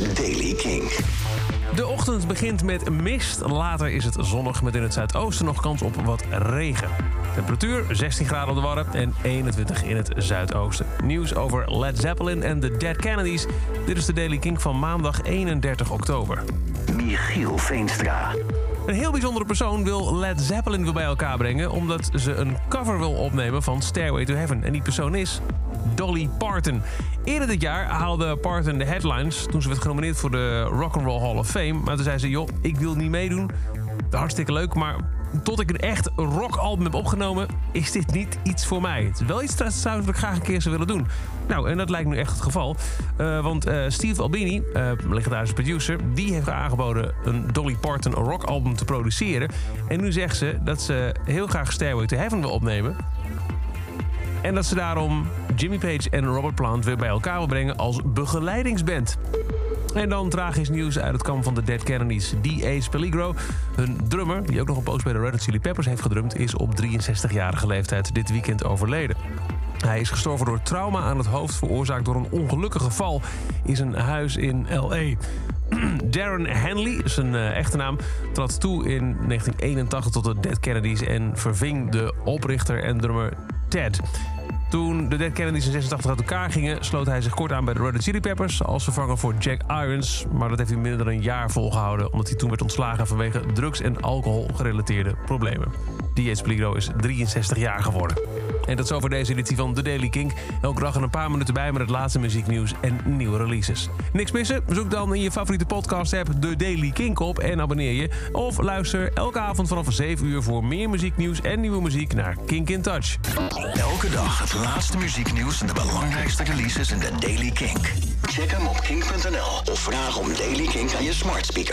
is Daily King. De ochtend begint met mist. Later is het zonnig met in het zuidoosten nog kans op wat regen. Temperatuur 16 graden op de Warren en 21 in het zuidoosten. Nieuws over Led Zeppelin en de Dead Kennedys. Dit is de Daily King van maandag 31 oktober. Michiel Veenstra. Een heel bijzondere persoon wil Led Zeppelin weer bij elkaar brengen... omdat ze een cover wil opnemen van Stairway to Heaven. En die persoon is Dolly Parton. Eerder dit jaar haalde Parton de headlines... toen ze werd genomineerd voor de Rock and Roll Hall of Fame. Maar toen zei ze, joh, ik wil niet meedoen. Hartstikke leuk, maar tot ik een echt rockalbum heb opgenomen... is dit niet iets voor mij. Het is wel iets dat zou ik graag een keer zou willen doen. Nou, en dat lijkt nu echt het geval. Uh, want uh, Steve Albini, uh, legendarische producer... die heeft aangeboden een Dolly Parton rockalbum te produceren. En nu zegt ze dat ze heel graag Stairway to Heaven wil opnemen... En dat ze daarom Jimmy Page en Robert Plant weer bij elkaar wil brengen als begeleidingsband. En dan tragisch nieuws uit het kamp van de Dead Kennedys. D.A. Peligro, hun drummer, die ook nog een post bij de Red Hot Chili Peppers heeft gedrumd... is op 63-jarige leeftijd dit weekend overleden. Hij is gestorven door trauma aan het hoofd... veroorzaakt door een ongelukkige val in zijn huis in L.A. Darren Hanley, zijn uh, echte naam, trad toe in 1981 tot de Dead Kennedys... en verving de oprichter en drummer Ted. Toen de Dead Kennedys in 86 uit elkaar gingen, sloot hij zich kort aan bij de Red Chili Peppers als vervanger voor Jack Irons. Maar dat heeft hij minder dan een jaar volgehouden, omdat hij toen werd ontslagen vanwege drugs- en alcohol gerelateerde problemen. D.H. Peligro is 63 jaar geworden. En dat is over deze editie van The Daily Kink. Elke dag een paar minuten bij met het laatste muzieknieuws en nieuwe releases. Niks missen? Zoek dan in je favoriete podcast-app The Daily Kink op en abonneer je. Of luister elke avond vanaf 7 uur voor meer muzieknieuws en nieuwe muziek naar Kink in Touch. Elke dag het laatste muzieknieuws en de belangrijkste releases in The Daily Kink. Check hem op kink.nl of vraag om Daily Kink aan je smart speaker.